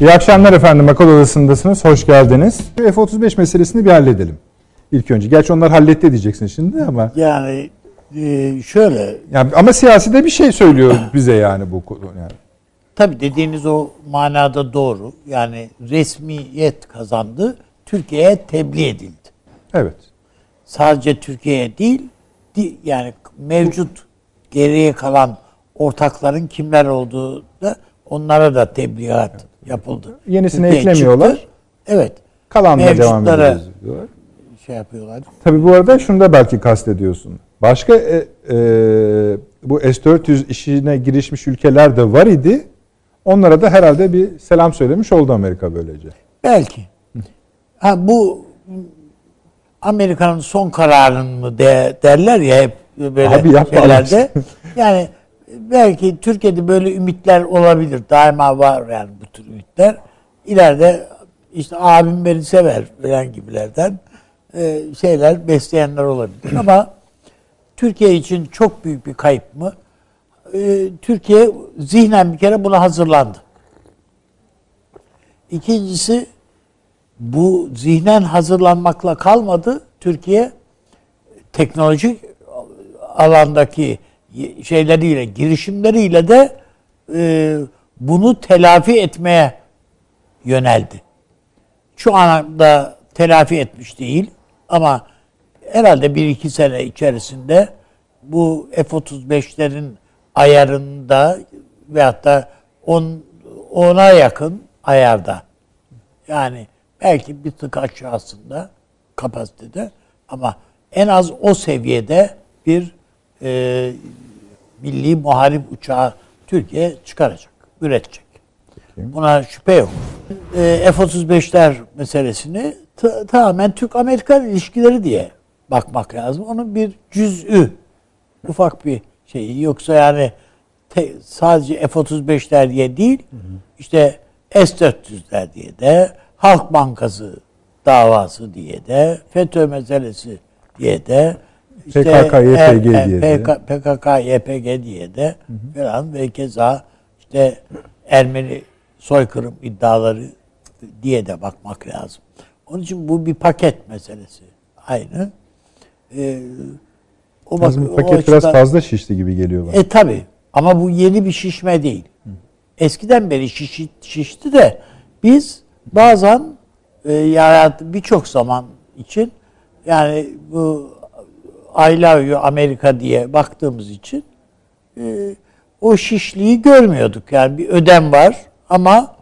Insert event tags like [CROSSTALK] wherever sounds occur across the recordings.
İyi akşamlar efendim. Akıl Odası'ndasınız. Hoş geldiniz. F-35 meselesini bir halledelim. İlk önce. Gerçi onlar halletti diyeceksin şimdi ama. Yani e, şöyle. Yani ama siyasi de bir şey söylüyor bize yani bu konu. Yani. Tabii dediğiniz o manada doğru. Yani resmiyet kazandı. Türkiye'ye tebliğ edildi. Evet. Sadece Türkiye'ye değil, yani mevcut geriye kalan ortakların kimler olduğu da onlara da tebliğat yapıldı. Yenisini Türkiye eklemiyorlar. Çıktı. Evet. Kalanla devam ediyoruz diyorlar. Şey yapıyorlar. Tabii bu arada şunu da belki kastediyorsun. Başka e, e, bu S-400 işine girişmiş ülkeler de var idi. Onlara da herhalde bir selam söylemiş oldu Amerika böylece. Belki. Ha, bu Amerika'nın son kararın mı de, derler ya hep böyle Abi şeylerde. yani belki Türkiye'de böyle ümitler olabilir. Daima var yani bu tür ümitler. İleride işte abim beni sever falan gibilerden e, şeyler besleyenler olabilir. [CLEARS THROAT] Ama Türkiye için çok büyük bir kayıp mı? E, Türkiye zihnen bir kere buna hazırlandı. İkincisi bu zihnen hazırlanmakla kalmadı. Türkiye teknolojik alandaki şeyleriyle, girişimleriyle de e, bunu telafi etmeye yöneldi. Şu anda telafi etmiş değil ama herhalde bir iki sene içerisinde bu F-35'lerin ayarında veyahut da on, ona yakın ayarda yani belki bir tık aşağısında kapasitede ama en az o seviyede bir e, milli muharip uçağı Türkiye çıkaracak, üretecek. Buna şüphe yok. E, F-35'ler meselesini t- tamamen Türk-Amerikan ilişkileri diye bakmak lazım. Onun bir cüz'ü, ufak bir şeyi. Yoksa yani te- sadece F-35'ler diye değil, hı hı. işte S-400'ler diye de, Halk Bankası davası diye de, FETÖ meselesi diye de, işte PKK, YPG diye de. PKK, YPG diye de hı hı. falan ve keza işte Ermeni soykırım iddiaları diye de bakmak lazım. Onun için bu bir paket meselesi. Aynı. Ee, o bak, bu paket o açıdan, biraz fazla şişti gibi geliyor bana. E tabi. Ama bu yeni bir şişme değil. Hı. Eskiden beri şiş, şişti de biz bazen e, yani birçok zaman için yani bu I love you Amerika diye baktığımız için e, o şişliği görmüyorduk. Yani bir ödem var ama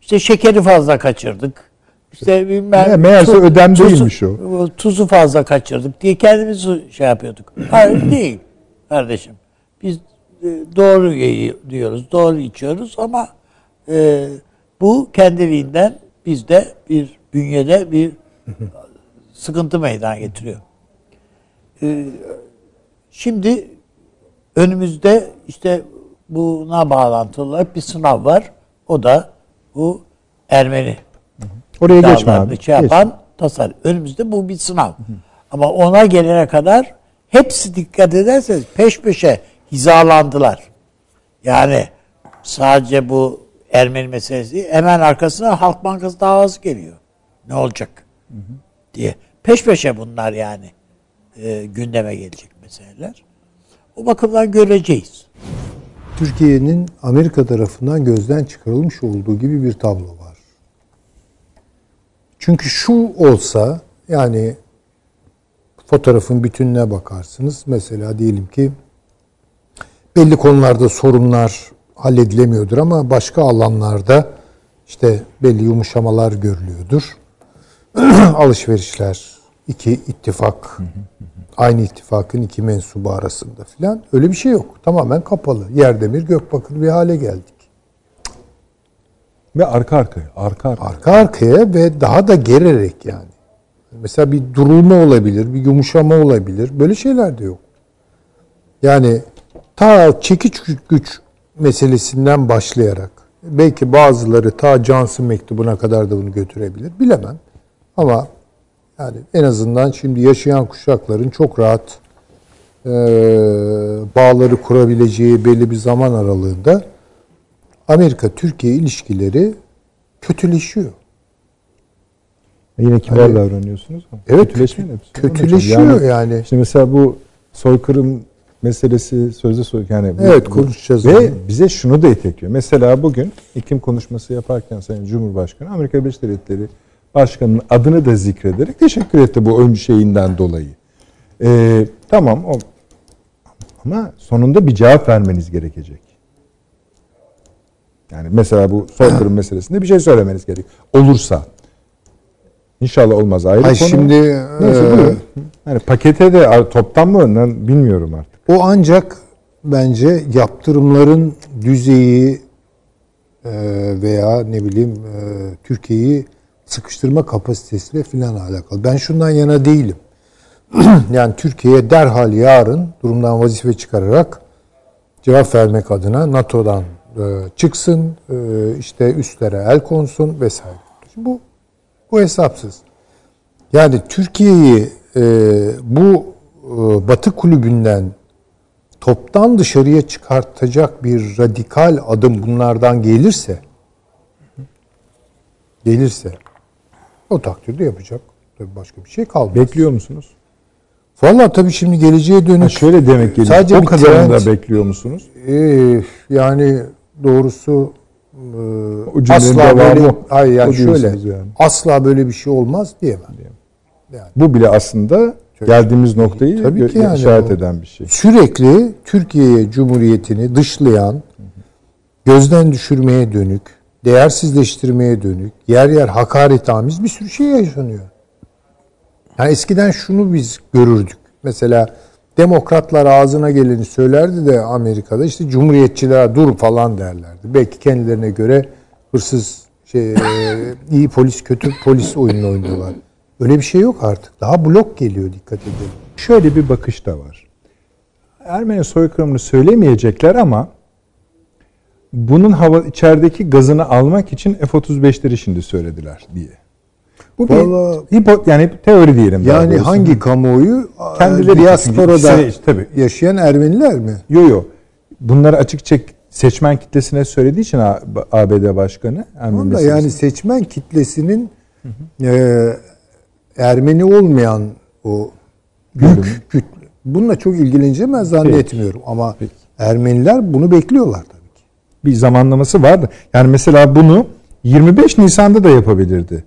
işte şekeri fazla kaçırdık. İşte bilmem ne, meğerse tu, ödem tuzu, değilmiş o. Tuzu fazla kaçırdık diye kendimizi şey yapıyorduk. [CLEARS THROAT] Hayır değil kardeşim. Biz e, doğru diyoruz, doğru içiyoruz ama e, bu kendiliğinden bizde bir bünyede bir sıkıntı meydana getiriyor. Ee, şimdi önümüzde işte buna bağlantılı bir sınav var. O da bu Ermeni. Oraya geçme abi. Şey yapan geçme. tasar. Önümüzde bu bir sınav. Hı hı. Ama ona gelene kadar hepsi dikkat ederseniz peş peşe hizalandılar. Yani sadece bu Ermeni meselesi hemen arkasına Halk Bankası davası geliyor. Ne olacak? Hı hı. diye. Peş peşe bunlar yani e, gündeme gelecek meseleler. O bakımdan göreceğiz. Türkiye'nin Amerika tarafından gözden çıkarılmış olduğu gibi bir tablo var. Çünkü şu olsa yani fotoğrafın bütününe bakarsınız. Mesela diyelim ki belli konularda sorunlar halledilemiyordur ama başka alanlarda işte belli yumuşamalar görülüyordur. [CLEARS THROAT] Alışverişler, iki ittifak aynı ittifakın iki mensubu arasında filan öyle bir şey yok. Tamamen kapalı. Yerdemir Gökbakır bir hale geldik. Ve arka arkaya, arka arkaya. Arka arkaya ve daha da gererek yani. Mesela bir durulma olabilir, bir yumuşama olabilir. Böyle şeyler de yok. Yani ta çekiç güç meselesinden başlayarak belki bazıları ta Johnson mektubuna kadar da bunu götürebilir. Bilemem. Ama yani en azından şimdi yaşayan kuşakların çok rahat e, bağları kurabileceği belli bir zaman aralığında Amerika-Türkiye ilişkileri kötüleşiyor. Yine kibar hani, davranıyorsunuz. Ama evet. Kötüleşiyor yani, yani. İşte mesela bu soykırım meselesi sözde soy yani evet bu, konuşacağız. Ve onu. bize şunu da itekliyor. Mesela bugün iklim konuşması yaparken Sayın Cumhurbaşkanı Amerika Birleşik Devletleri Başkanı'nın adını da zikrederek teşekkür etti bu ön şeyinden dolayı. Ee, tamam o ama sonunda bir cevap vermeniz gerekecek. Yani mesela bu soykırım meselesinde bir şey söylemeniz gerek. Olursa. İnşallah olmaz ayrı Ay konu. Şimdi Neyse, e, yani pakete de toptan mı bilmiyorum artık. O ancak bence yaptırımların düzeyi e, veya ne bileyim e, Türkiye'yi sıkıştırma kapasitesiyle filan alakalı. Ben şundan yana değilim. [CLEARS THROAT] yani Türkiye derhal yarın durumdan vazife çıkararak cevap vermek adına NATO'dan e, çıksın, e, işte üstlere el konsun vesaire. Bu bu hesapsız. Yani Türkiye'yi e, bu e, Batı kulübünden toptan dışarıya çıkartacak bir radikal adım bunlardan gelirse gelirse o takdirde yapacak. Tabii başka bir şey kalmaz. Bekliyor musunuz? Valla tabii şimdi geleceğe dönük. Ha şöyle demek geliyor. Sadece o kadarını da bekliyor musunuz? E, yani doğrusu e, asla böyle, hayır yani şöyle yani. asla böyle bir şey olmaz diyemem. Yani. Bu bile aslında geldiğimiz noktayı Tabii ki yani işaret eden bir şey. Sürekli Türkiye Cumhuriyeti'ni dışlayan, gözden düşürmeye dönük, değersizleştirmeye dönük, yer yer hakaret amiz bir sürü şey yaşanıyor. Yani eskiden şunu biz görürdük. Mesela demokratlar ağzına geleni söylerdi de Amerika'da işte cumhuriyetçiler dur falan derlerdi. Belki kendilerine göre hırsız şey e, [LAUGHS] iyi polis kötü polis oyunu oynuyorlar. Öyle bir şey yok artık. Daha blok geliyor dikkat edelim. Şöyle bir bakış da var. Ermeni soykırımını söylemeyecekler ama bunun hava içerideki gazını almak için F-35'leri şimdi söylediler diye. Bu Vallahi, bir hipo, yani teori diyelim. Yani hangi kamuoyu? Kendileri diasporada işte, tabii. yaşayan Ermeniler mi? Yok yok. Bunları açıkça seçmen kitlesine söylediği için ABD Başkanı. Ermeni yani seçmen kitlesinin hı hı. E, Ermeni olmayan o büyük kütle. Bununla çok ilgileneceğim ben zannetmiyorum. Peki. Ama Peki. Ermeniler bunu bekliyorlar tabii. Bir zamanlaması vardı. Yani mesela bunu 25 Nisan'da da yapabilirdi.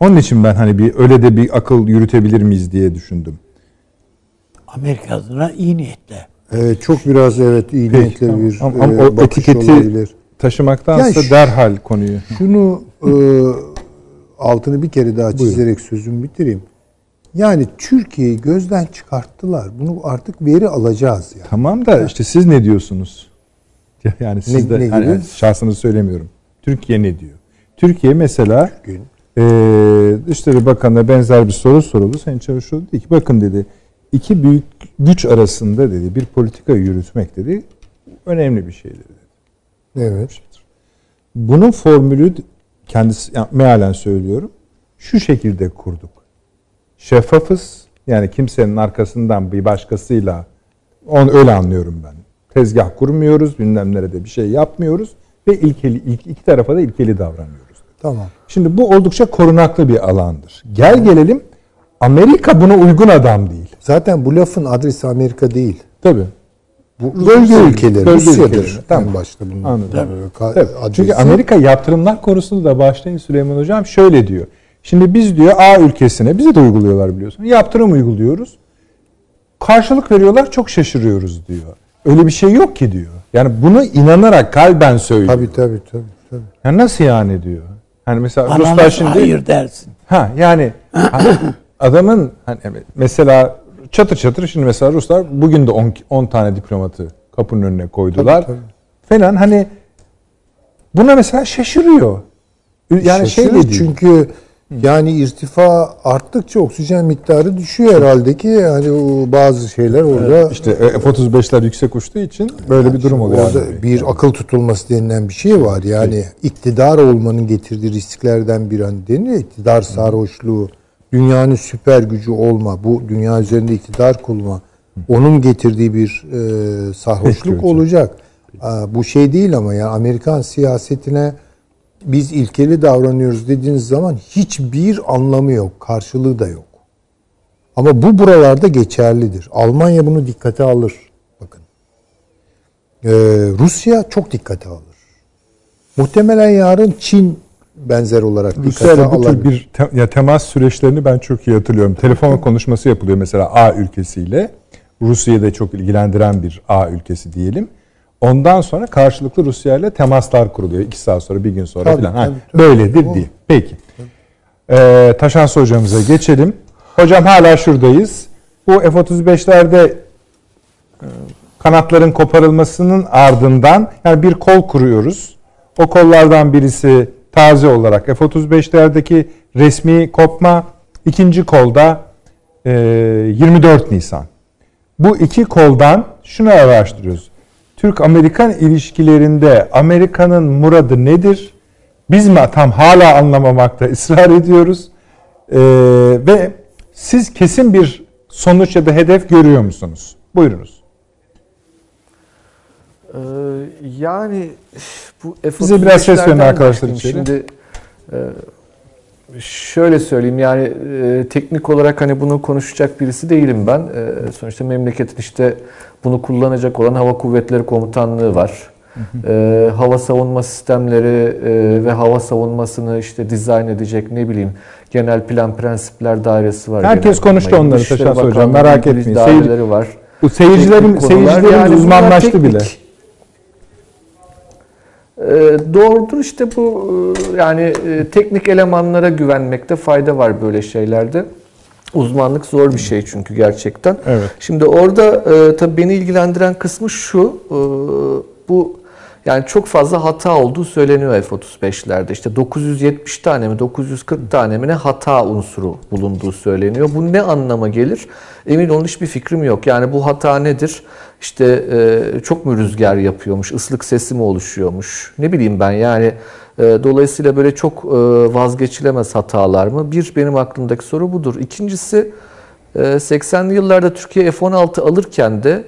Onun için ben hani bir öyle de bir akıl yürütebilir miyiz diye düşündüm. Amerika adına iyi niyetle. Evet çok biraz evet iyi Peki, niyetle tamam. bir ama, ama e, o etiketi olabilir. taşımaktansa yani derhal konuyu. Şunu e, altını bir kere daha çizerek Buyurun. sözümü bitireyim. Yani Türkiye'yi gözden çıkarttılar. Bunu artık veri alacağız yani. Tamam da işte siz ne diyorsunuz? Yani siz ne, de ne hani şahsınızı söylemiyorum. Türkiye ne diyor? Türkiye mesela Gün. e, Dışişleri Bakanı'na benzer bir soru soruldu. Sayın Çavuşoğlu dedi ki bakın dedi iki büyük güç arasında dedi bir politika yürütmek dedi önemli bir şeydir dedi. Evet. Bunun formülü kendisi yani mealen söylüyorum. Şu şekilde kurduk. Şeffafız. Yani kimsenin arkasından bir başkasıyla onu öyle anlıyorum ben. Tezgah kurmuyoruz, bilmem nerede bir şey yapmıyoruz ve ilkeli ilk, iki tarafa da ilkeli davranıyoruz. Tamam. Şimdi bu oldukça korunaklı bir alandır. Gel gelelim Amerika buna uygun adam değil. Zaten bu lafın adresi Amerika değil. Tabii. Bu bölge ülkeleri, bölge Rusya'dır. Ülkeleri. Tamam. başta bunun. Anladım. Tabii. Tabii. Çünkü Amerika yaptırımlar konusunda da başlayın Süleyman Hocam şöyle diyor. Şimdi biz diyor A ülkesine, bize de uyguluyorlar biliyorsun. Yaptırım uyguluyoruz. Karşılık veriyorlar, çok şaşırıyoruz diyor. Öyle bir şey yok ki diyor. Yani bunu inanarak kalben söylüyor. Tabii tabii tabii. tabii. Yani nasıl yani diyor. Hani mesela Bana Ruslar şimdi hayır dersin. Ha yani hani [COUGHS] adamın hani mesela çatır çatır şimdi mesela Ruslar bugün de 10 tane diplomatı kapının önüne koydular. Tabii, tabii. Falan hani buna mesela şaşırıyor. Yani Şaşırır şey değil. çünkü yani irtifa arttıkça oksijen miktarı düşüyor herhalde ki yani o bazı şeyler orada evet, işte F-35'ler yüksek uçtuğu için böyle yani bir durum oluyor. Orada yani. bir akıl tutulması denilen bir şey var. Yani evet. iktidar olmanın getirdiği risklerden bir an deniyor. İktidar sarhoşluğu, dünyanın süper gücü olma, bu dünya üzerinde iktidar kurma, onun getirdiği bir e, sarhoşluk olacak. Peki. Bu şey değil ama ya Amerikan siyasetine biz ilkeli davranıyoruz dediğiniz zaman hiçbir anlamı yok, karşılığı da yok. Ama bu buralarda geçerlidir. Almanya bunu dikkate alır. Bakın. Ee, Rusya çok dikkate alır. Muhtemelen yarın Çin benzer olarak dikkate alır. bu tür bir te, ya temas süreçlerini ben çok iyi hatırlıyorum. Telefon konuşması yapılıyor mesela A ülkesiyle. Rusya'yı da çok ilgilendiren bir A ülkesi diyelim. Ondan sonra karşılıklı Rusya ile temaslar kuruluyor. iki saat sonra, bir gün sonra tabii, falan. Tabii, tabii. Böyledir diye. Peki. Ee, Taşansı hocamıza geçelim. Hocam hala şuradayız. Bu F-35'lerde e, kanatların koparılmasının ardından yani bir kol kuruyoruz. O kollardan birisi taze olarak F-35'lerdeki resmi kopma, ikinci kolda 24 e, Nisan. Bu iki koldan şunu araştırıyoruz. Türk-Amerikan ilişkilerinde Amerika'nın muradı nedir? Biz mi tam hala anlamamakta [LAUGHS] ısrar ediyoruz? Ee, ve siz kesin bir sonuç ya da hedef görüyor musunuz? Buyurunuz. Ee, yani bu Bize biraz ses verin arkadaşlar içeri. Şimdi e, şöyle söyleyeyim yani e, teknik olarak hani bunu konuşacak birisi değilim ben. E, sonuçta memleketin işte bunu kullanacak olan Hava Kuvvetleri Komutanlığı var. E, hava savunma sistemleri e, ve hava savunmasını işte dizayn edecek ne bileyim genel plan prensipler dairesi var. Herkes konuştu onları Taşan Hocam merak etmeyin. Daireleri var. Bu seyircilerin seyircilerin yani uzmanlaştı bile. Ee, doğrudur işte bu e, yani e, teknik elemanlara güvenmekte fayda var böyle şeylerde. Uzmanlık zor bir şey çünkü gerçekten. Evet. Şimdi orada e, tabii beni ilgilendiren kısmı şu. E, bu yani çok fazla hata olduğu söyleniyor F-35'lerde. İşte 970 tane mi 940 tane mi ne hata unsuru bulunduğu söyleniyor. Bu ne anlama gelir? Emin olun hiçbir fikrim yok. Yani bu hata nedir? İşte e, çok mu rüzgar yapıyormuş, ıslık sesi mi oluşuyormuş? Ne bileyim ben yani e, dolayısıyla böyle çok e, vazgeçilemez hatalar mı? Bir benim aklımdaki soru budur. İkincisi 80'li yıllarda Türkiye F-16 alırken de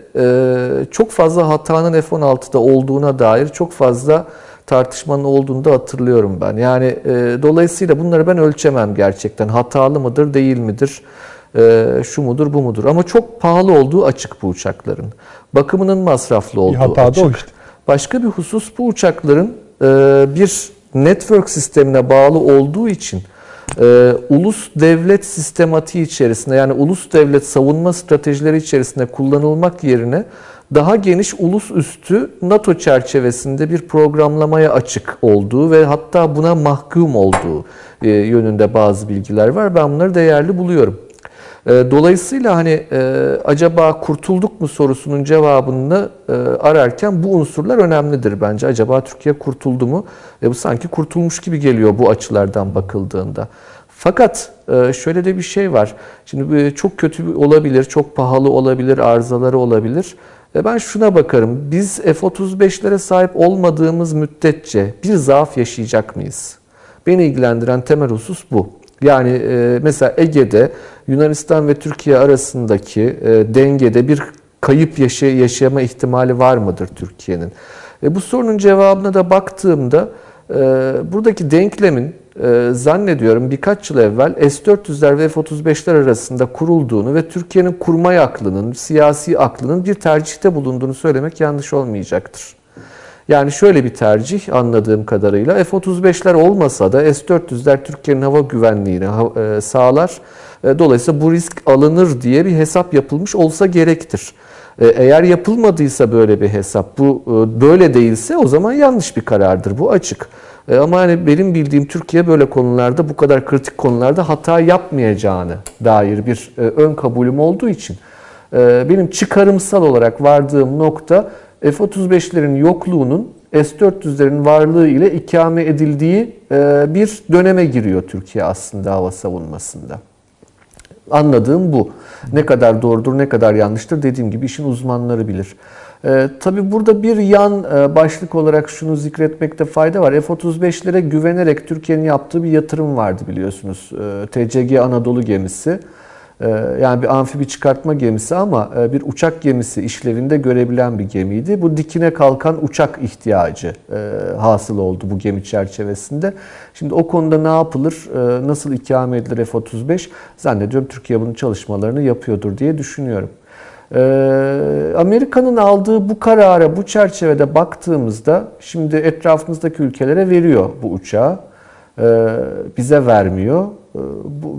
çok fazla hatanın F-16'da olduğuna dair çok fazla tartışmanın olduğunu da hatırlıyorum ben. Yani dolayısıyla bunları ben ölçemem gerçekten. Hatalı mıdır, değil midir? şu mudur, bu mudur? Ama çok pahalı olduğu açık bu uçakların. Bakımının masraflı olduğu hata açık. Da o işte. Başka bir husus bu uçakların bir network sistemine bağlı olduğu için e, ulus devlet sistematiği içerisinde yani ulus devlet savunma stratejileri içerisinde kullanılmak yerine daha geniş ulus üstü NATO çerçevesinde bir programlamaya açık olduğu ve hatta buna mahkum olduğu e, yönünde bazı bilgiler var. Ben bunları değerli buluyorum. E, dolayısıyla hani e, acaba kurtulduk mu sorusunun cevabını e, ararken bu unsurlar önemlidir bence. Acaba Türkiye kurtuldu mu? E, bu sanki kurtulmuş gibi geliyor bu açılardan bakıldığında. Fakat şöyle de bir şey var. Şimdi çok kötü olabilir, çok pahalı olabilir, arızaları olabilir. Ben şuna bakarım. Biz F-35'lere sahip olmadığımız müddetçe bir zaaf yaşayacak mıyız? Beni ilgilendiren temel husus bu. Yani e, mesela Ege'de Yunanistan ve Türkiye arasındaki e, dengede bir kayıp yaşa yaşayama ihtimali var mıdır Türkiye'nin? E, bu sorunun cevabına da baktığımda e, buradaki denklemin e, zannediyorum birkaç yıl evvel S-400'ler ve F-35'ler arasında kurulduğunu ve Türkiye'nin kurmay aklının, siyasi aklının bir tercihte bulunduğunu söylemek yanlış olmayacaktır. Yani şöyle bir tercih anladığım kadarıyla F-35'ler olmasa da S-400'ler Türkiye'nin hava güvenliğini e, sağlar. E, dolayısıyla bu risk alınır diye bir hesap yapılmış olsa gerektir. E, eğer yapılmadıysa böyle bir hesap, bu böyle değilse o zaman yanlış bir karardır. Bu açık. Ama hani benim bildiğim Türkiye böyle konularda, bu kadar kritik konularda hata yapmayacağını dair bir ön kabulüm olduğu için benim çıkarımsal olarak vardığım nokta F-35'lerin yokluğunun S-400'lerin varlığı ile ikame edildiği e, bir döneme giriyor Türkiye aslında hava savunmasında. Anladığım bu. Ne kadar doğrudur, ne kadar yanlıştır dediğim gibi işin uzmanları bilir. Ee, tabii burada bir yan e, başlık olarak şunu zikretmekte fayda var. F-35'lere güvenerek Türkiye'nin yaptığı bir yatırım vardı biliyorsunuz. Ee, TCG Anadolu gemisi. Ee, yani bir amfibi çıkartma gemisi ama e, bir uçak gemisi işlevinde görebilen bir gemiydi. Bu dikine kalkan uçak ihtiyacı e, hasıl oldu bu gemi çerçevesinde. Şimdi o konuda ne yapılır, e, nasıl ikame edilir F-35 zannediyorum Türkiye bunun çalışmalarını yapıyordur diye düşünüyorum. Amerika'nın aldığı bu karara bu çerçevede baktığımızda şimdi etrafımızdaki ülkelere veriyor bu uçağı. Bize vermiyor. Ee,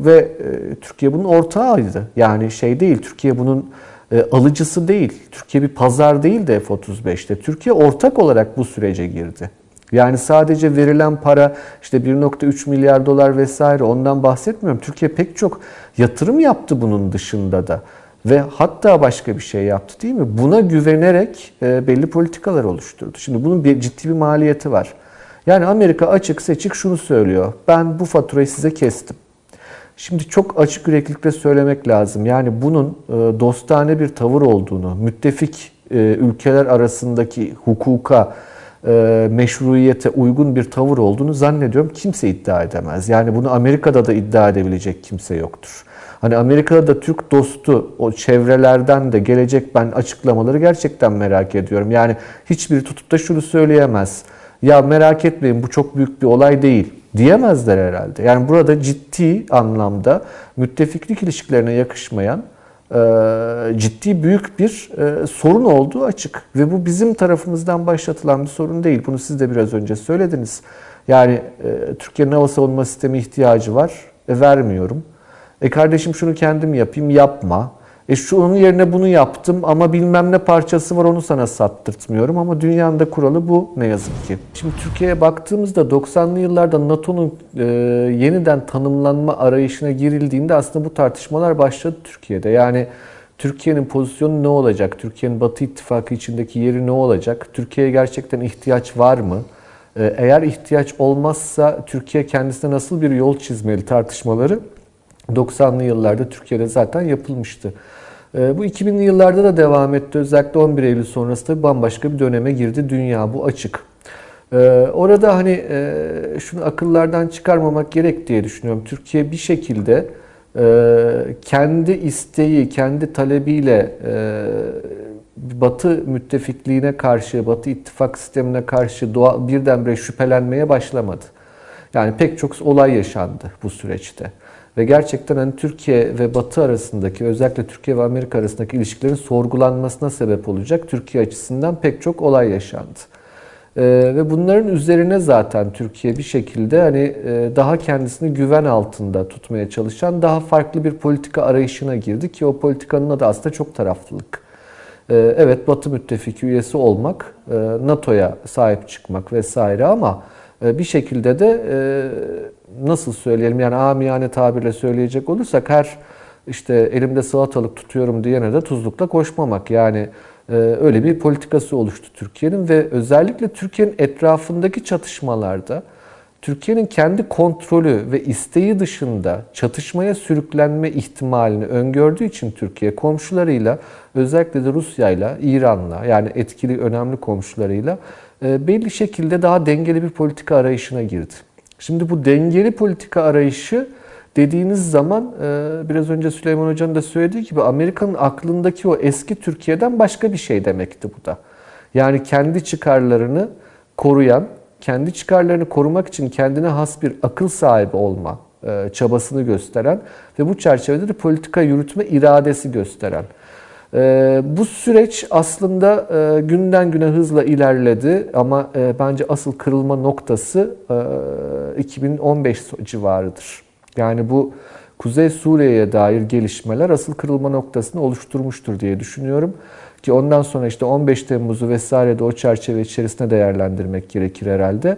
ve e, Türkiye bunun ortağıydı. Yani şey değil, Türkiye bunun e, alıcısı değil. Türkiye bir pazar değil de F-35'te. Türkiye ortak olarak bu sürece girdi. Yani sadece verilen para işte 1.3 milyar dolar vesaire ondan bahsetmiyorum. Türkiye pek çok yatırım yaptı bunun dışında da. Ve hatta başka bir şey yaptı değil mi? Buna güvenerek e, belli politikalar oluşturdu. Şimdi bunun bir ciddi bir maliyeti var. Yani Amerika açık seçik şunu söylüyor. Ben bu faturayı size kestim. Şimdi çok açık yüreklilikle söylemek lazım. Yani bunun e, dostane bir tavır olduğunu, müttefik e, ülkeler arasındaki hukuka, e, meşruiyete uygun bir tavır olduğunu zannediyorum kimse iddia edemez. Yani bunu Amerika'da da iddia edebilecek kimse yoktur. Hani Amerika'da da Türk dostu o çevrelerden de gelecek ben açıklamaları gerçekten merak ediyorum. Yani hiçbir tutup da şunu söyleyemez. Ya merak etmeyin bu çok büyük bir olay değil diyemezler herhalde. Yani burada ciddi anlamda müttefiklik ilişkilerine yakışmayan e, ciddi büyük bir e, sorun olduğu açık. Ve bu bizim tarafımızdan başlatılan bir sorun değil. Bunu siz de biraz önce söylediniz. Yani e, Türkiye'nin hava savunma sistemi ihtiyacı var. E, vermiyorum. E kardeşim şunu kendim yapayım yapma. E şu onun yerine bunu yaptım ama bilmem ne parçası var onu sana sattırtmıyorum ama dünyanın da kuralı bu ne yazık ki. Şimdi Türkiye'ye baktığımızda 90'lı yıllarda NATO'nun e, yeniden tanımlanma arayışına girildiğinde aslında bu tartışmalar başladı Türkiye'de. Yani Türkiye'nin pozisyonu ne olacak? Türkiye'nin Batı İttifakı içindeki yeri ne olacak? Türkiye'ye gerçekten ihtiyaç var mı? E, eğer ihtiyaç olmazsa Türkiye kendisine nasıl bir yol çizmeli tartışmaları 90'lı yıllarda Türkiye'de zaten yapılmıştı. Ee, bu 2000'li yıllarda da devam etti. Özellikle 11 Eylül sonrası da bambaşka bir döneme girdi dünya. Bu açık. Ee, orada hani e, şunu akıllardan çıkarmamak gerek diye düşünüyorum. Türkiye bir şekilde e, kendi isteği, kendi talebiyle e, Batı müttefikliğine karşı, Batı ittifak sistemine karşı doğa, birdenbire şüphelenmeye başlamadı. Yani pek çok olay yaşandı bu süreçte. Ve gerçekten hani Türkiye ve Batı arasındaki özellikle Türkiye ve Amerika arasındaki ilişkilerin sorgulanmasına sebep olacak Türkiye açısından pek çok olay yaşandı. Ee, ve bunların üzerine zaten Türkiye bir şekilde hani e, daha kendisini güven altında tutmaya çalışan daha farklı bir politika arayışına girdi ki o politikanın adı aslında çok taraflılık. Ee, evet Batı müttefiki üyesi olmak, e, NATO'ya sahip çıkmak vesaire ama bir şekilde de e, nasıl söyleyelim yani amiyane tabirle söyleyecek olursak her işte elimde salatalık tutuyorum diyene de tuzlukla koşmamak. Yani e, öyle bir politikası oluştu Türkiye'nin ve özellikle Türkiye'nin etrafındaki çatışmalarda Türkiye'nin kendi kontrolü ve isteği dışında çatışmaya sürüklenme ihtimalini öngördüğü için Türkiye komşularıyla özellikle de Rusya'yla, İran'la yani etkili önemli komşularıyla belli şekilde daha dengeli bir politika arayışına girdi. Şimdi bu dengeli politika arayışı dediğiniz zaman e, biraz önce Süleyman Hoca'nın da söylediği gibi Amerika'nın aklındaki o eski Türkiye'den başka bir şey demekti bu da. Yani kendi çıkarlarını koruyan, kendi çıkarlarını korumak için kendine has bir akıl sahibi olma e, çabasını gösteren ve bu çerçevede de politika yürütme iradesi gösteren ee, bu süreç aslında e, günden güne hızla ilerledi ama e, bence asıl kırılma noktası 2015 e, civarıdır. Yani bu Kuzey Suriye'ye dair gelişmeler asıl kırılma noktasını oluşturmuştur diye düşünüyorum. Ki ondan sonra işte 15 Temmuz'u vesaire de o çerçeve içerisinde değerlendirmek gerekir herhalde.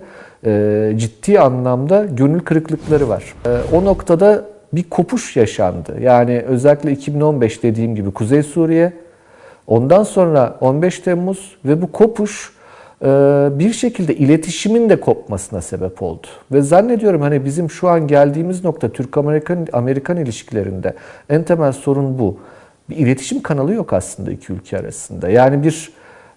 Ciddi anlamda gönül kırıklıkları var. O noktada bir kopuş yaşandı. Yani özellikle 2015 dediğim gibi Kuzey Suriye, ondan sonra 15 Temmuz ve bu kopuş e, bir şekilde iletişimin de kopmasına sebep oldu. Ve zannediyorum hani bizim şu an geldiğimiz nokta Türk-Amerikan Amerikan ilişkilerinde en temel sorun bu. Bir iletişim kanalı yok aslında iki ülke arasında. Yani bir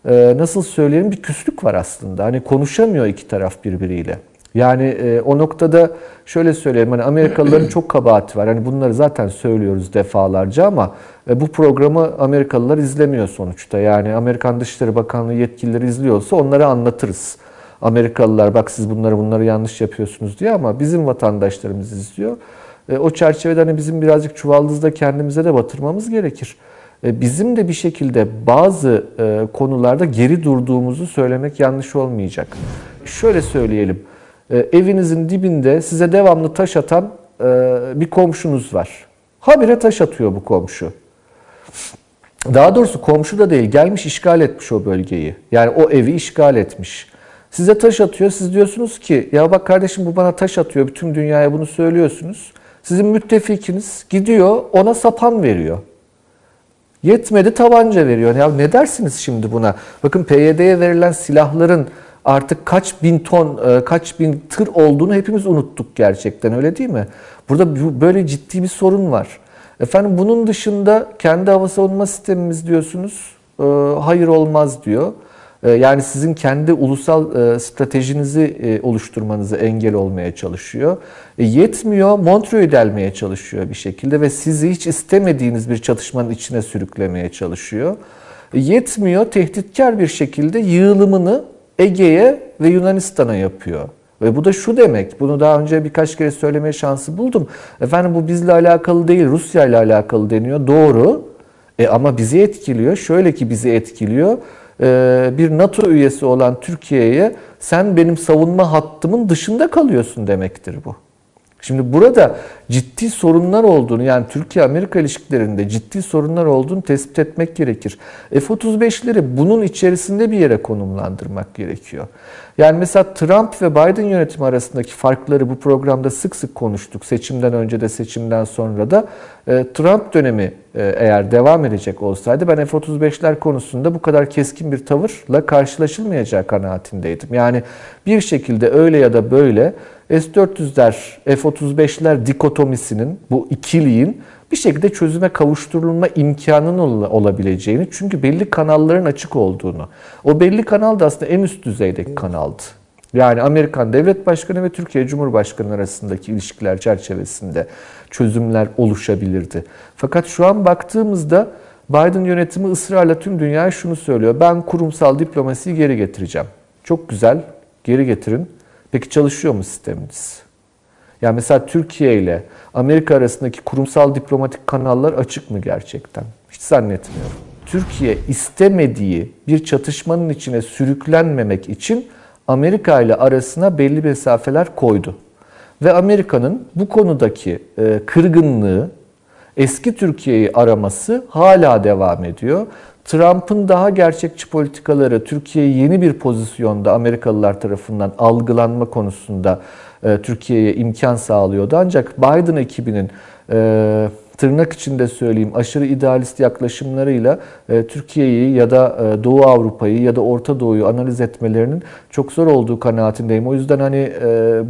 e, nasıl söyleyelim bir küslük var aslında. Hani konuşamıyor iki taraf birbiriyle. Yani e, o noktada şöyle söyleyeyim hani Amerikalıların [CLEARS THROAT] çok kabahati var. Hani bunları zaten söylüyoruz defalarca ama e, bu programı Amerikalılar izlemiyor sonuçta. Yani Amerikan Dışişleri Bakanlığı yetkilileri izliyorsa onları anlatırız. Amerikalılar bak siz bunları bunları yanlış yapıyorsunuz diye ama bizim vatandaşlarımız izliyor. E, o çerçevede hani bizim birazcık çuvaldızda kendimize de batırmamız gerekir. E, bizim de bir şekilde bazı e, konularda geri durduğumuzu söylemek yanlış olmayacak. Şöyle söyleyelim. E, evinizin dibinde size devamlı taş atan bir komşunuz var. Habire taş atıyor bu komşu. Daha doğrusu komşu da değil, gelmiş işgal etmiş o bölgeyi. Yani o evi işgal etmiş. Size taş atıyor, siz diyorsunuz ki ya bak kardeşim bu bana taş atıyor, bütün dünyaya bunu söylüyorsunuz. Sizin müttefikiniz gidiyor ona sapan veriyor. Yetmedi tabanca veriyor. Ya ne dersiniz şimdi buna? Bakın PYD'ye verilen silahların artık kaç bin ton, e, kaç bin tır olduğunu hepimiz unuttuk gerçekten öyle değil mi? Burada böyle ciddi bir sorun var. Efendim bunun dışında kendi hava savunma sistemimiz diyorsunuz. E, hayır olmaz diyor. E, yani sizin kendi ulusal stratejinizi oluşturmanızı engel olmaya çalışıyor. Yetmiyor, Montreux'u delmeye çalışıyor bir şekilde ve sizi hiç istemediğiniz bir çatışmanın içine sürüklemeye çalışıyor. Yetmiyor, tehditkar bir şekilde yığılımını Ege'ye ve Yunanistan'a yapıyor. Ve bu da şu demek, bunu daha önce birkaç kere söylemeye şansı buldum. Efendim bu bizle alakalı değil, Rusya ile alakalı deniyor. Doğru. E ama bizi etkiliyor. Şöyle ki bizi etkiliyor. E, bir NATO üyesi olan Türkiye'ye sen benim savunma hattımın dışında kalıyorsun demektir bu. Şimdi burada ciddi sorunlar olduğunu yani Türkiye-Amerika ilişkilerinde ciddi sorunlar olduğunu tespit etmek gerekir. F-35'leri bunun içerisinde bir yere konumlandırmak gerekiyor. Yani mesela Trump ve Biden yönetimi arasındaki farkları bu programda sık sık konuştuk. Seçimden önce de seçimden sonra da. E, Trump dönemi e, eğer devam edecek olsaydı ben F-35'ler konusunda bu kadar keskin bir tavırla karşılaşılmayacağı kanaatindeydim. Yani bir şekilde öyle ya da böyle S-400'ler, F-35'ler dikotomisinin, bu ikiliğin bir şekilde çözüme kavuşturulma imkanının olabileceğini çünkü belli kanalların açık olduğunu. O belli kanal da aslında en üst düzeydeki kanaldı. Yani Amerikan Devlet Başkanı ve Türkiye Cumhurbaşkanı arasındaki ilişkiler çerçevesinde çözümler oluşabilirdi. Fakat şu an baktığımızda Biden yönetimi ısrarla tüm dünyaya şunu söylüyor. Ben kurumsal diplomasiyi geri getireceğim. Çok güzel, geri getirin. Peki çalışıyor mu sisteminiz? Yani mesela Türkiye ile Amerika arasındaki kurumsal diplomatik kanallar açık mı gerçekten? Hiç zannetmiyorum. Türkiye istemediği bir çatışmanın içine sürüklenmemek için Amerika ile arasına belli mesafeler koydu. Ve Amerika'nın bu konudaki e, kırgınlığı, eski Türkiye'yi araması hala devam ediyor. Trump'ın daha gerçekçi politikaları Türkiye'yi yeni bir pozisyonda Amerikalılar tarafından algılanma konusunda e, Türkiye'ye imkan sağlıyordu. Ancak Biden ekibinin e, tırnak içinde söyleyeyim aşırı idealist yaklaşımlarıyla e, Türkiye'yi ya da Doğu Avrupa'yı ya da Orta Doğu'yu analiz etmelerinin çok zor olduğu kanaatindeyim. O yüzden hani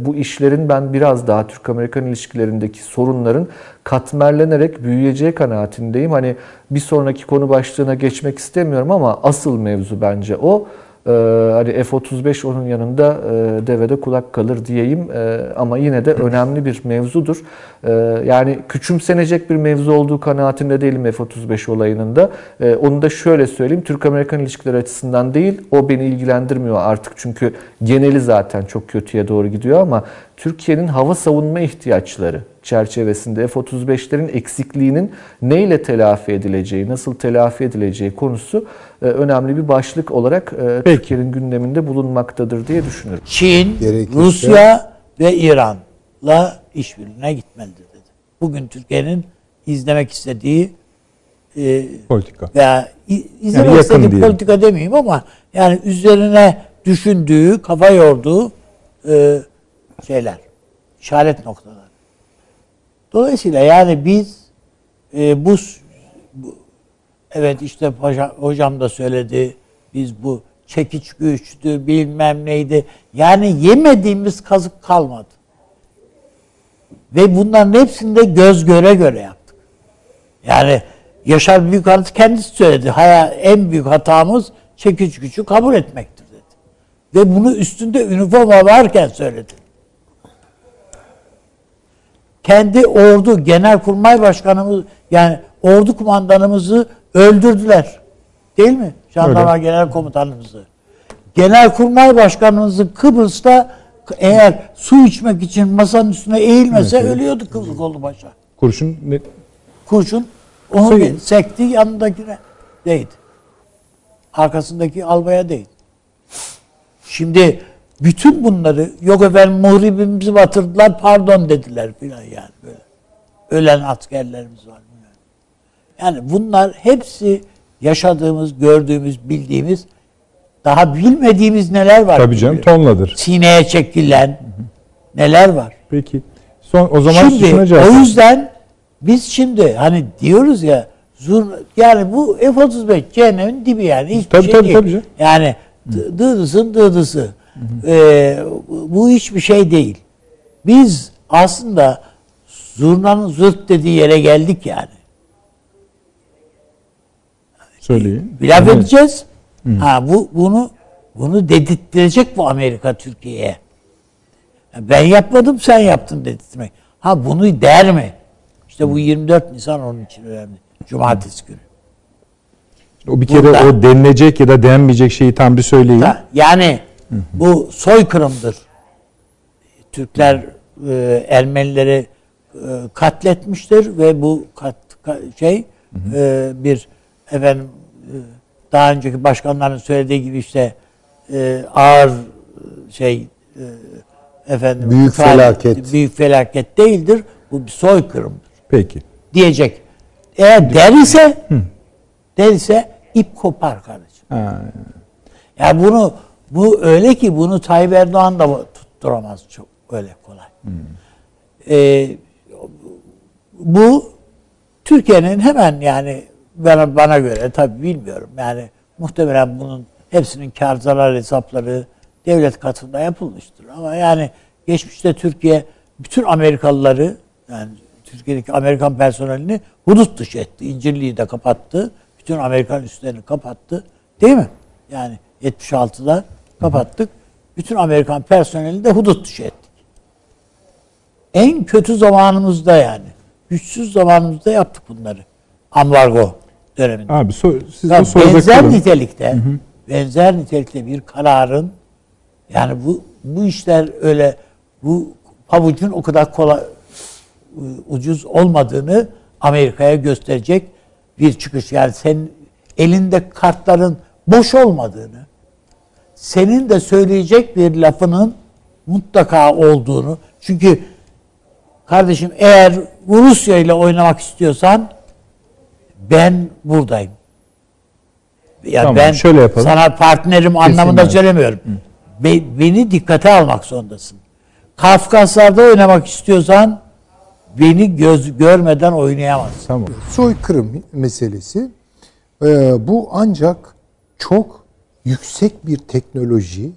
bu işlerin ben biraz daha Türk-Amerikan ilişkilerindeki sorunların katmerlenerek büyüyeceği kanaatindeyim. Hani bir sonraki konu başlığına geçmek istemiyorum ama asıl mevzu bence o. Ee, hani F-35 onun yanında e, devede kulak kalır diyeyim e, ama yine de önemli bir mevzudur. E, yani küçümsenecek bir mevzu olduğu kanaatinde değilim F-35 olayının da. E, onu da şöyle söyleyeyim, Türk-Amerikan ilişkileri açısından değil, o beni ilgilendirmiyor artık çünkü geneli zaten çok kötüye doğru gidiyor ama Türkiye'nin hava savunma ihtiyaçları çerçevesinde F-35'lerin eksikliğinin neyle telafi edileceği, nasıl telafi edileceği konusu önemli bir başlık olarak e, Türkiye'nin gündeminde bulunmaktadır diye düşünüyorum. Çin, Gerekirse... Rusya ve İran'la işbirliğine gitmelidir dedi. Bugün Türkiye'nin izlemek istediği e, politika. Veya izlemek yani istediği diyelim. politika demeyeyim ama yani üzerine düşündüğü, kafa yorduğu e, şeyler, işaret noktaları. Dolayısıyla yani biz e, bu, bu evet işte hocam, hocam da söyledi biz bu çekiç güçtü bilmem neydi. Yani yemediğimiz kazık kalmadı. Ve bunların hepsini de göz göre göre yaptık. Yani Yaşar Büyükhanıt kendisi söyledi. Haya, en büyük hatamız çekiç gücü kabul etmektir dedi. Ve bunu üstünde üniforma varken söyledi. kendi ordu genelkurmay başkanımız yani ordu kumandanımızı öldürdüler. Değil mi? Jandarma Öyle. Genel Komutanımızı. Genelkurmay Başkanımızı Kıbrıs'ta eğer su içmek için masanın üstüne eğilmese evet, ölüyordu Kıbrıs kolu başa. Kurşun ne? Kurşun onu Sayın. sekti yanındakine değdi. Arkasındaki albaya değdi. Şimdi bütün bunları yok efendim muhribimizi batırdılar pardon dediler filan yani böyle. Ölen askerlerimiz var. Yani bunlar hepsi yaşadığımız, gördüğümüz, bildiğimiz daha bilmediğimiz neler var. Tabii canım tonladır. Sineye çekilen neler var. Peki. Son o zaman şimdi, O yüzden biz şimdi hani diyoruz ya zur, yani bu F-35 cehennemin dibi yani hiçbir tabii, şey tabii, değil. Tabii, tabii. Yani dıdısın dıdısı. Ee, bu hiçbir şey değil. Biz aslında zurnanın zırt dediği yere geldik yani. Söyleyin. Laf edeceğiz. Hı. Ha bu bunu bunu dedirttirecek bu Amerika Türkiye'ye. Ben yapmadım sen yaptın dedirtmek. Ha bunu der mi? İşte bu 24 Nisan onun için önemli. Cumartesi günü. O bir kere Burada, o denilecek ya da denmeyecek şeyi tam bir söyleyin. Da, yani hı hı. bu soykırımdır. Türkler e, Ermenileri e, katletmiştir ve bu kat, kat şey hı hı. E, bir efendim e, daha önceki başkanların söylediği gibi işte e, ağır şey e, efendim büyük felaket büyük felaket değildir. Bu bir soykırımdır. Peki. Diyecek. Eğer der ise Hı. der ise ip kopar kardeşim. Ha. Ya bunu bu öyle ki bunu Tayyip Erdoğan da tutturamaz çok öyle kolay. Ee, bu Türkiye'nin hemen yani bana, bana göre tabii bilmiyorum. Yani muhtemelen bunun hepsinin kar zarar hesapları devlet katında yapılmıştır. Ama yani geçmişte Türkiye bütün Amerikalıları yani Türkiye'deki Amerikan personelini hudut dışı etti. İncirliği de kapattı. Bütün Amerikan üslerini kapattı. Değil mi? Yani 76'da kapattık. Bütün Amerikan personelini de hudut dışı ettik. En kötü zamanımızda yani. Güçsüz zamanımızda yaptık bunları. Ambargo döneminde. Abi so, siz ya, benzer kalın. nitelikte hı hı. benzer nitelikte bir kararın yani bu bu işler öyle bu pabucun o kadar kolay ucuz olmadığını Amerika'ya gösterecek bir çıkış. Yani senin elinde kartların boş olmadığını, senin de söyleyecek bir lafının mutlaka olduğunu. Çünkü kardeşim eğer Rusya ile oynamak istiyorsan ben buradayım. Ya tamam, ben şöyle yapalım. sana partnerim Kesinlikle. anlamında söylemiyorum. Be, beni dikkate almak zorundasın. Kafkaslarda oynamak istiyorsan beni göz görmeden oynayamazsın. Tamam. Soykırım meselesi e, bu ancak çok yüksek bir teknoloji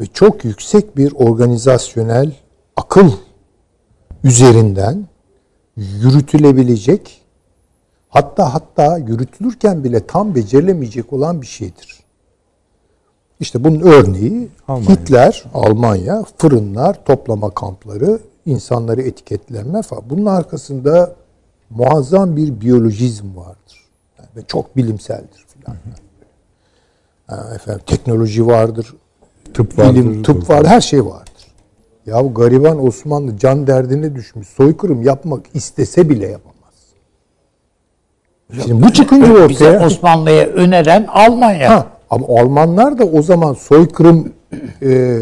ve çok yüksek bir organizasyonel akıl üzerinden yürütülebilecek Hatta hatta yürütülürken bile tam becerilemeyecek olan bir şeydir. İşte bunun örneği Almanya. Hitler, Almanya, fırınlar, toplama kampları, insanları etiketlenme falan. Bunun arkasında muazzam bir biyolojizm vardır. Yani ve çok bilimseldir filan. Yani efendim teknoloji vardır, tıp vardır, bilim, tıp var, her şey vardır. Ya gariban Osmanlı can derdine düşmüş. Soykırım yapmak istese bile yapamaz. Şimdi bu çıkınca ortaya... Bize Osmanlı'ya öneren Almanya. Ha, ama Almanlar da o zaman soykırım e,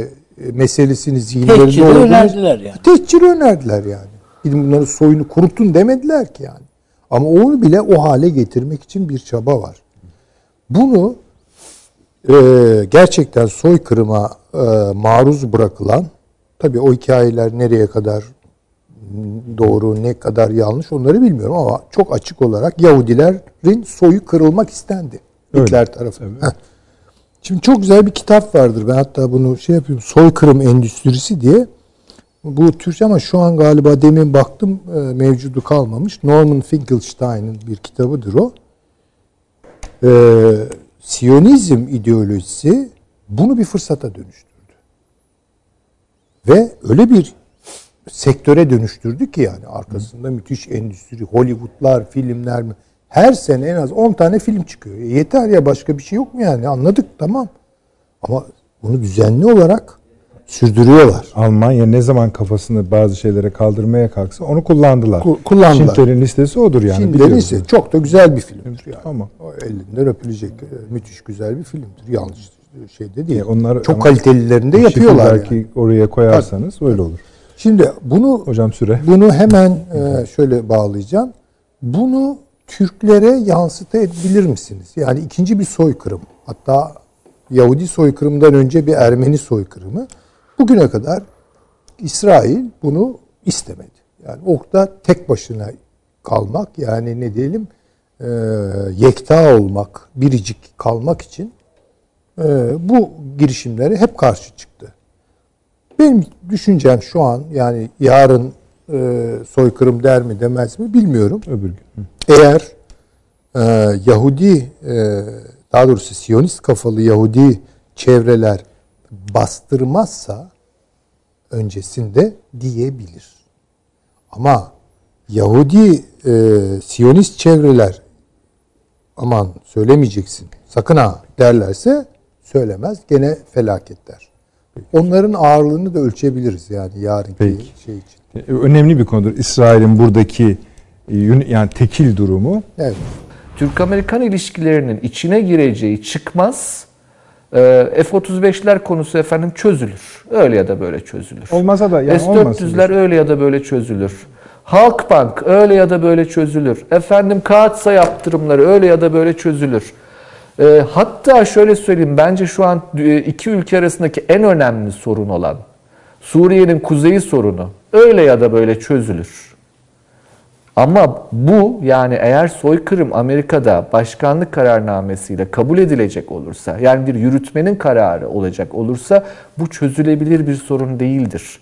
meselesini zihinlerinde Teçhiri önerdiler yani. Teçhiri önerdiler yani. Gidin bunları soyunu kurutun demediler ki yani. Ama onu bile o hale getirmek için bir çaba var. Bunu e, gerçekten soykırıma e, maruz bırakılan, tabii o hikayeler nereye kadar doğru ne kadar yanlış onları bilmiyorum ama çok açık olarak Yahudilerin soyu kırılmak istendi. Hitler tarafından. Evet. Şimdi çok güzel bir kitap vardır. Ben hatta bunu şey yapıyorum. Soykırım Endüstrisi diye. Bu Türkçe ama şu an galiba demin baktım e, mevcudu kalmamış. Norman Finkelstein'ın bir kitabıdır o. Ee, Siyonizm ideolojisi bunu bir fırsata dönüştürdü. Ve öyle bir sektöre dönüştürdü ki yani arkasında müthiş endüstri, Hollywoodlar, filmler mi? Her sene en az 10 tane film çıkıyor. E yeter ya başka bir şey yok mu yani? Anladık tamam. Ama bunu düzenli olarak sürdürüyorlar. Almanya ne zaman kafasını bazı şeylere kaldırmaya kalksa onu kullandılar. Ku- kullandılar. Schindler'in listesi odur yani. Schindler'in listesi çok da güzel bir filmdir yani. Tamam. O elinden öpülecek e, müthiş güzel bir filmdir. Yanlış şeyde değil. E, onlar çok ama kalitelilerini de yapıyorlar. Belki Yani. oraya koyarsanız öyle olur. Şimdi bunu Hocam süre. bunu hemen e, şöyle bağlayacağım. Bunu Türklere yansıtabilir misiniz? Yani ikinci bir soykırım. Hatta Yahudi soykırımından önce bir Ermeni soykırımı. Bugüne kadar İsrail bunu istemedi. Yani orada tek başına kalmak yani ne diyelim e, yekta olmak, biricik kalmak için e, bu girişimlere hep karşı çıktı. Benim düşüncem şu an yani yarın e, soykırım der mi demez mi bilmiyorum. Öbür gün. Eğer e, Yahudi e, daha doğrusu Siyonist kafalı Yahudi çevreler bastırmazsa öncesinde diyebilir. Ama Yahudi e, Siyonist çevreler aman söylemeyeceksin sakın ha derlerse söylemez gene felaketler. Onların ağırlığını da ölçebiliriz yani yarınki Peki. şey için. E, Önemli bir konudur. İsrail'in buradaki e, yani tekil durumu. Evet. Türk-Amerikan ilişkilerinin içine gireceği çıkmaz e, F-35'ler konusu efendim çözülür. Öyle ya da böyle çözülür. Olmasa da yani olmasın. S-400'ler öyle ya da böyle çözülür. Halkbank öyle ya da böyle çözülür. Efendim kağıtsa yaptırımları öyle ya da böyle çözülür. E, hatta şöyle söyleyeyim bence şu an e, iki ülke arasındaki en önemli sorun olan Suriye'nin kuzeyi sorunu öyle ya da böyle çözülür. Ama bu yani eğer soykırım Amerika'da başkanlık kararnamesiyle kabul edilecek olursa yani bir yürütmenin kararı olacak olursa bu çözülebilir bir sorun değildir.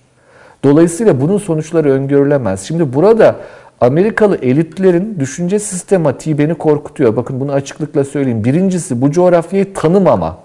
Dolayısıyla bunun sonuçları öngörülemez. Şimdi burada Amerikalı elitlerin düşünce sistematiği beni korkutuyor. Bakın bunu açıklıkla söyleyeyim. Birincisi bu coğrafyayı tanımama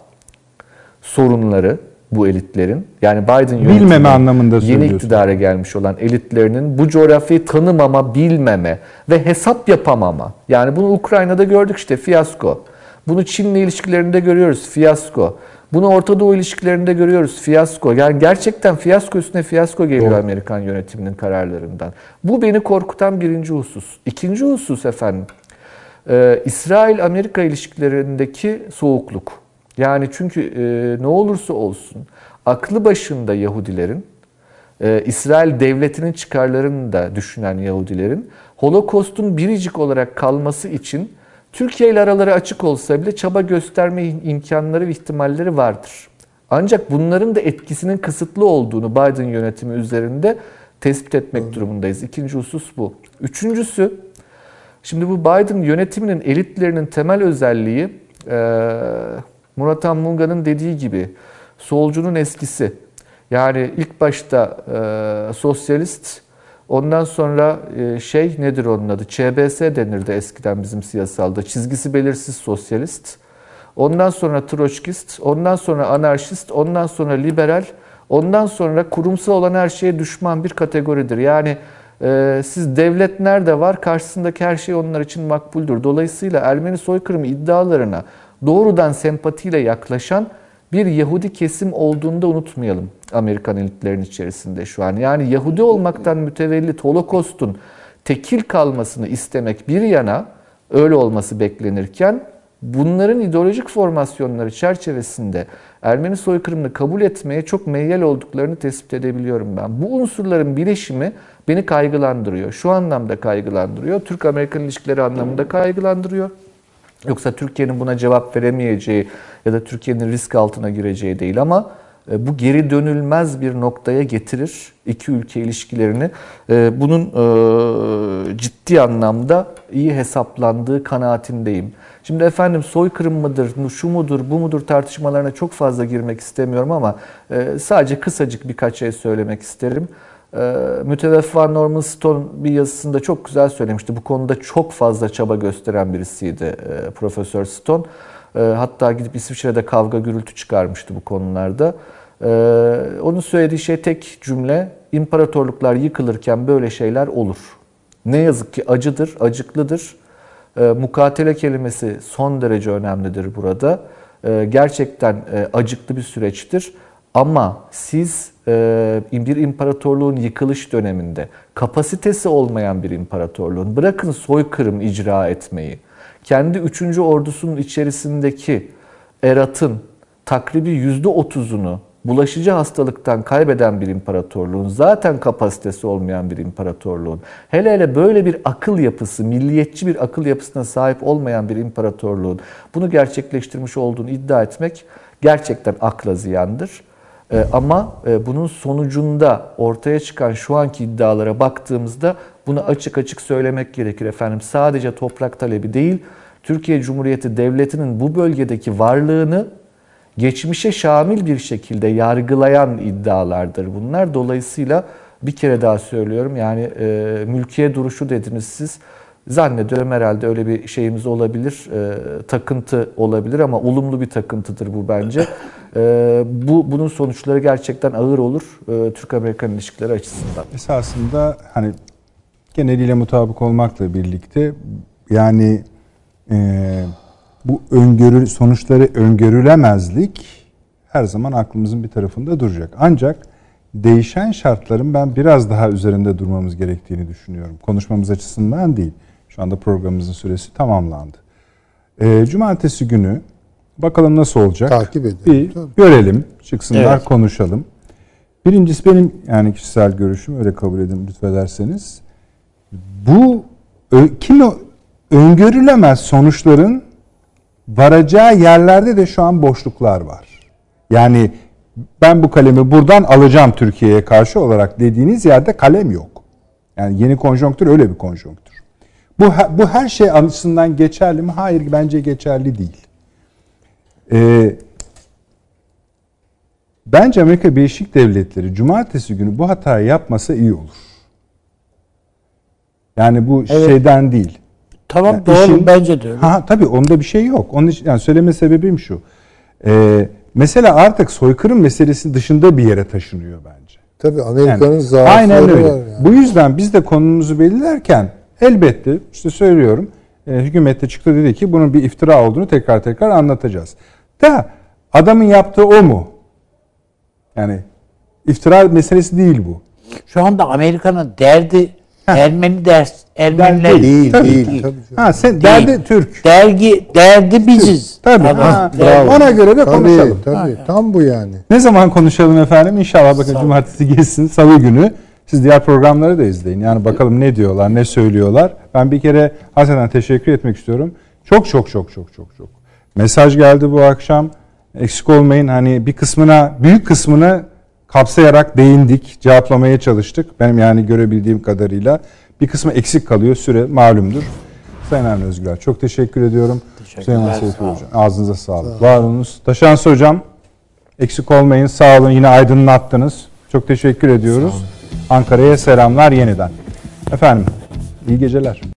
sorunları bu elitlerin. Yani Biden yönetimi, Bilmeme anlamında yeni iktidara gelmiş olan elitlerinin bu coğrafyayı tanımama, bilmeme ve hesap yapamama. Yani bunu Ukrayna'da gördük işte fiyasko. Bunu Çin'le ilişkilerinde görüyoruz fiyasko. Bunu Orta Doğu ilişkilerinde görüyoruz fiyasko. Yani gerçekten fiyasko üstüne fiyasko geliyor Doğru. Amerikan yönetiminin kararlarından. Bu beni korkutan birinci husus. İkinci husus efendim, e, İsrail-Amerika ilişkilerindeki soğukluk. Yani çünkü e, ne olursa olsun aklı başında Yahudilerin, e, İsrail devletinin çıkarlarını da düşünen Yahudilerin Holokost'un biricik olarak kalması için Türkiye ile araları açık olsa bile çaba gösterme imkanları ve ihtimalleri vardır. Ancak bunların da etkisinin kısıtlı olduğunu Biden yönetimi üzerinde tespit etmek durumundayız. İkinci husus bu. Üçüncüsü, şimdi bu Biden yönetiminin elitlerinin temel özelliği e, Murat Anmunga'nın dediği gibi solcunun eskisi. Yani ilk başta e, sosyalist, ondan sonra e, şey nedir onun adı? ÇBS denirdi eskiden bizim siyasalda. Çizgisi belirsiz sosyalist. Ondan sonra troçkist, ondan sonra anarşist, ondan sonra liberal, ondan sonra kurumsal olan her şeye düşman bir kategoridir. Yani e, siz devlet nerede var karşısındaki her şey onlar için makbuldür. Dolayısıyla Ermeni soykırımı iddialarına doğrudan sempatiyle yaklaşan bir Yahudi kesim olduğunu da unutmayalım Amerikan elitlerinin içerisinde şu an. Yani Yahudi olmaktan mütevellit Holokost'un tekil kalmasını istemek bir yana öyle olması beklenirken bunların ideolojik formasyonları çerçevesinde Ermeni soykırımını kabul etmeye çok meyyal olduklarını tespit edebiliyorum ben. Bu unsurların bileşimi beni kaygılandırıyor. Şu anlamda kaygılandırıyor. Türk-Amerikan ilişkileri anlamında kaygılandırıyor. Yoksa Türkiye'nin buna cevap veremeyeceği ya da Türkiye'nin risk altına gireceği değil ama e, bu geri dönülmez bir noktaya getirir iki ülke ilişkilerini. E, Bunun e, ciddi anlamda iyi hesaplandığı kanaatindeyim. Şimdi efendim soykırım mıdır, şu mudur, bu mudur tartışmalarına çok fazla girmek istemiyorum ama sadece kısacık birkaç şey söylemek isterim. Müteveffa Norman Stone bir yazısında çok güzel söylemişti. Bu konuda çok fazla çaba gösteren birisiydi Profesör Stone. Hatta gidip İsviçre'de kavga gürültü çıkarmıştı bu konularda. Ee, onun söylediği şey tek cümle, imparatorluklar yıkılırken böyle şeyler olur. Ne yazık ki acıdır, acıklıdır. E, mukatele kelimesi son derece önemlidir burada. E, gerçekten e, acıklı bir süreçtir. Ama siz e, bir imparatorluğun yıkılış döneminde kapasitesi olmayan bir imparatorluğun bırakın soykırım icra etmeyi, kendi 3. ordusunun içerisindeki eratın takribi %30'unu bulaşıcı hastalıktan kaybeden bir imparatorluğun, zaten kapasitesi olmayan bir imparatorluğun, hele hele böyle bir akıl yapısı, milliyetçi bir akıl yapısına sahip olmayan bir imparatorluğun bunu gerçekleştirmiş olduğunu iddia etmek gerçekten akla ziyandır. Ee, ama e, bunun sonucunda ortaya çıkan şu anki iddialara baktığımızda bunu açık açık söylemek gerekir efendim. Sadece toprak talebi değil, Türkiye Cumhuriyeti Devleti'nin bu bölgedeki varlığını geçmişe şamil bir şekilde yargılayan iddialardır bunlar. Dolayısıyla bir kere daha söylüyorum yani e, mülkiye duruşu dediniz siz. Zannediyorum herhalde öyle bir şeyimiz olabilir, e, takıntı olabilir ama olumlu bir takıntıdır bu bence. [LAUGHS] E, bu Bunun sonuçları gerçekten ağır olur e, Türk-Amerikan ilişkileri açısından. Esasında hani geneliyle mutabık olmakla birlikte yani e, bu öngörü sonuçları öngörülemezlik her zaman aklımızın bir tarafında duracak. Ancak değişen şartların ben biraz daha üzerinde durmamız gerektiğini düşünüyorum. Konuşmamız açısından değil. Şu anda programımızın süresi tamamlandı. E, cumartesi günü bakalım nasıl olacak. Takip edelim. Bir tabii. görelim, çıksınlar, evet. konuşalım. Birincisi benim yani kişisel görüşüm öyle kabul edin lütfederseniz. Bu kim öngörülemez sonuçların varacağı yerlerde de şu an boşluklar var. Yani ben bu kalemi buradan alacağım Türkiye'ye karşı olarak dediğiniz yerde kalem yok. Yani yeni konjonktür öyle bir konjonktür. Bu, bu her şey açısından geçerli mi? Hayır bence geçerli değil. Ee, bence Amerika Birleşik Devletleri cumartesi günü bu hatayı yapmasa iyi olur. Yani bu evet. şeyden değil. Tamam yani doğru işin, bence de öyle. Ha, tabii onda bir şey yok. Onun için yani söyleme sebebim şu. Ee, mesela artık soykırım meselesi dışında bir yere taşınıyor bence. Tabii Amerika'nın yani, zaafları aynen öyle. var. Yani. Bu yüzden biz de konumuzu belirlerken elbette işte söylüyorum e, hükümette çıktı dedi ki bunun bir iftira olduğunu tekrar tekrar anlatacağız. Da adamın yaptığı o mu? Yani iftira meselesi değil bu. Şu anda Amerika'nın derdi Ermeni ders Ermeniler değil, tabii, değil. değil. Tabii, ha sen değil. derdi Türk. Dergi derdi biziz. Tabii. Ha, bravo. Ona göre de tabii, konuşalım. Tabii, ha, tam bu yani. Ne zaman konuşalım efendim? İnşallah bakın Salı. cumartesi geçsin, salı günü. Siz diğer programları da izleyin. Yani bakalım ne diyorlar, ne söylüyorlar. Ben bir kere hakikaten teşekkür etmek istiyorum. Çok çok çok çok çok çok. Mesaj geldi bu akşam. Eksik olmayın. Hani bir kısmına, büyük kısmını kapsayarak değindik, cevaplamaya çalıştık. Benim yani görebildiğim kadarıyla. Bir kısmı eksik kalıyor. Süre malumdur. Sayın Avni Özgür çok teşekkür ediyorum. Sayın Seyfi Hocam. Ağzınıza sağlık. Sağ Var olunuz. Taşansı Hocam eksik olmayın. Sağ olun. Yine aydınlattınız. Çok teşekkür ediyoruz. Ankara'ya selamlar yeniden. Efendim iyi geceler.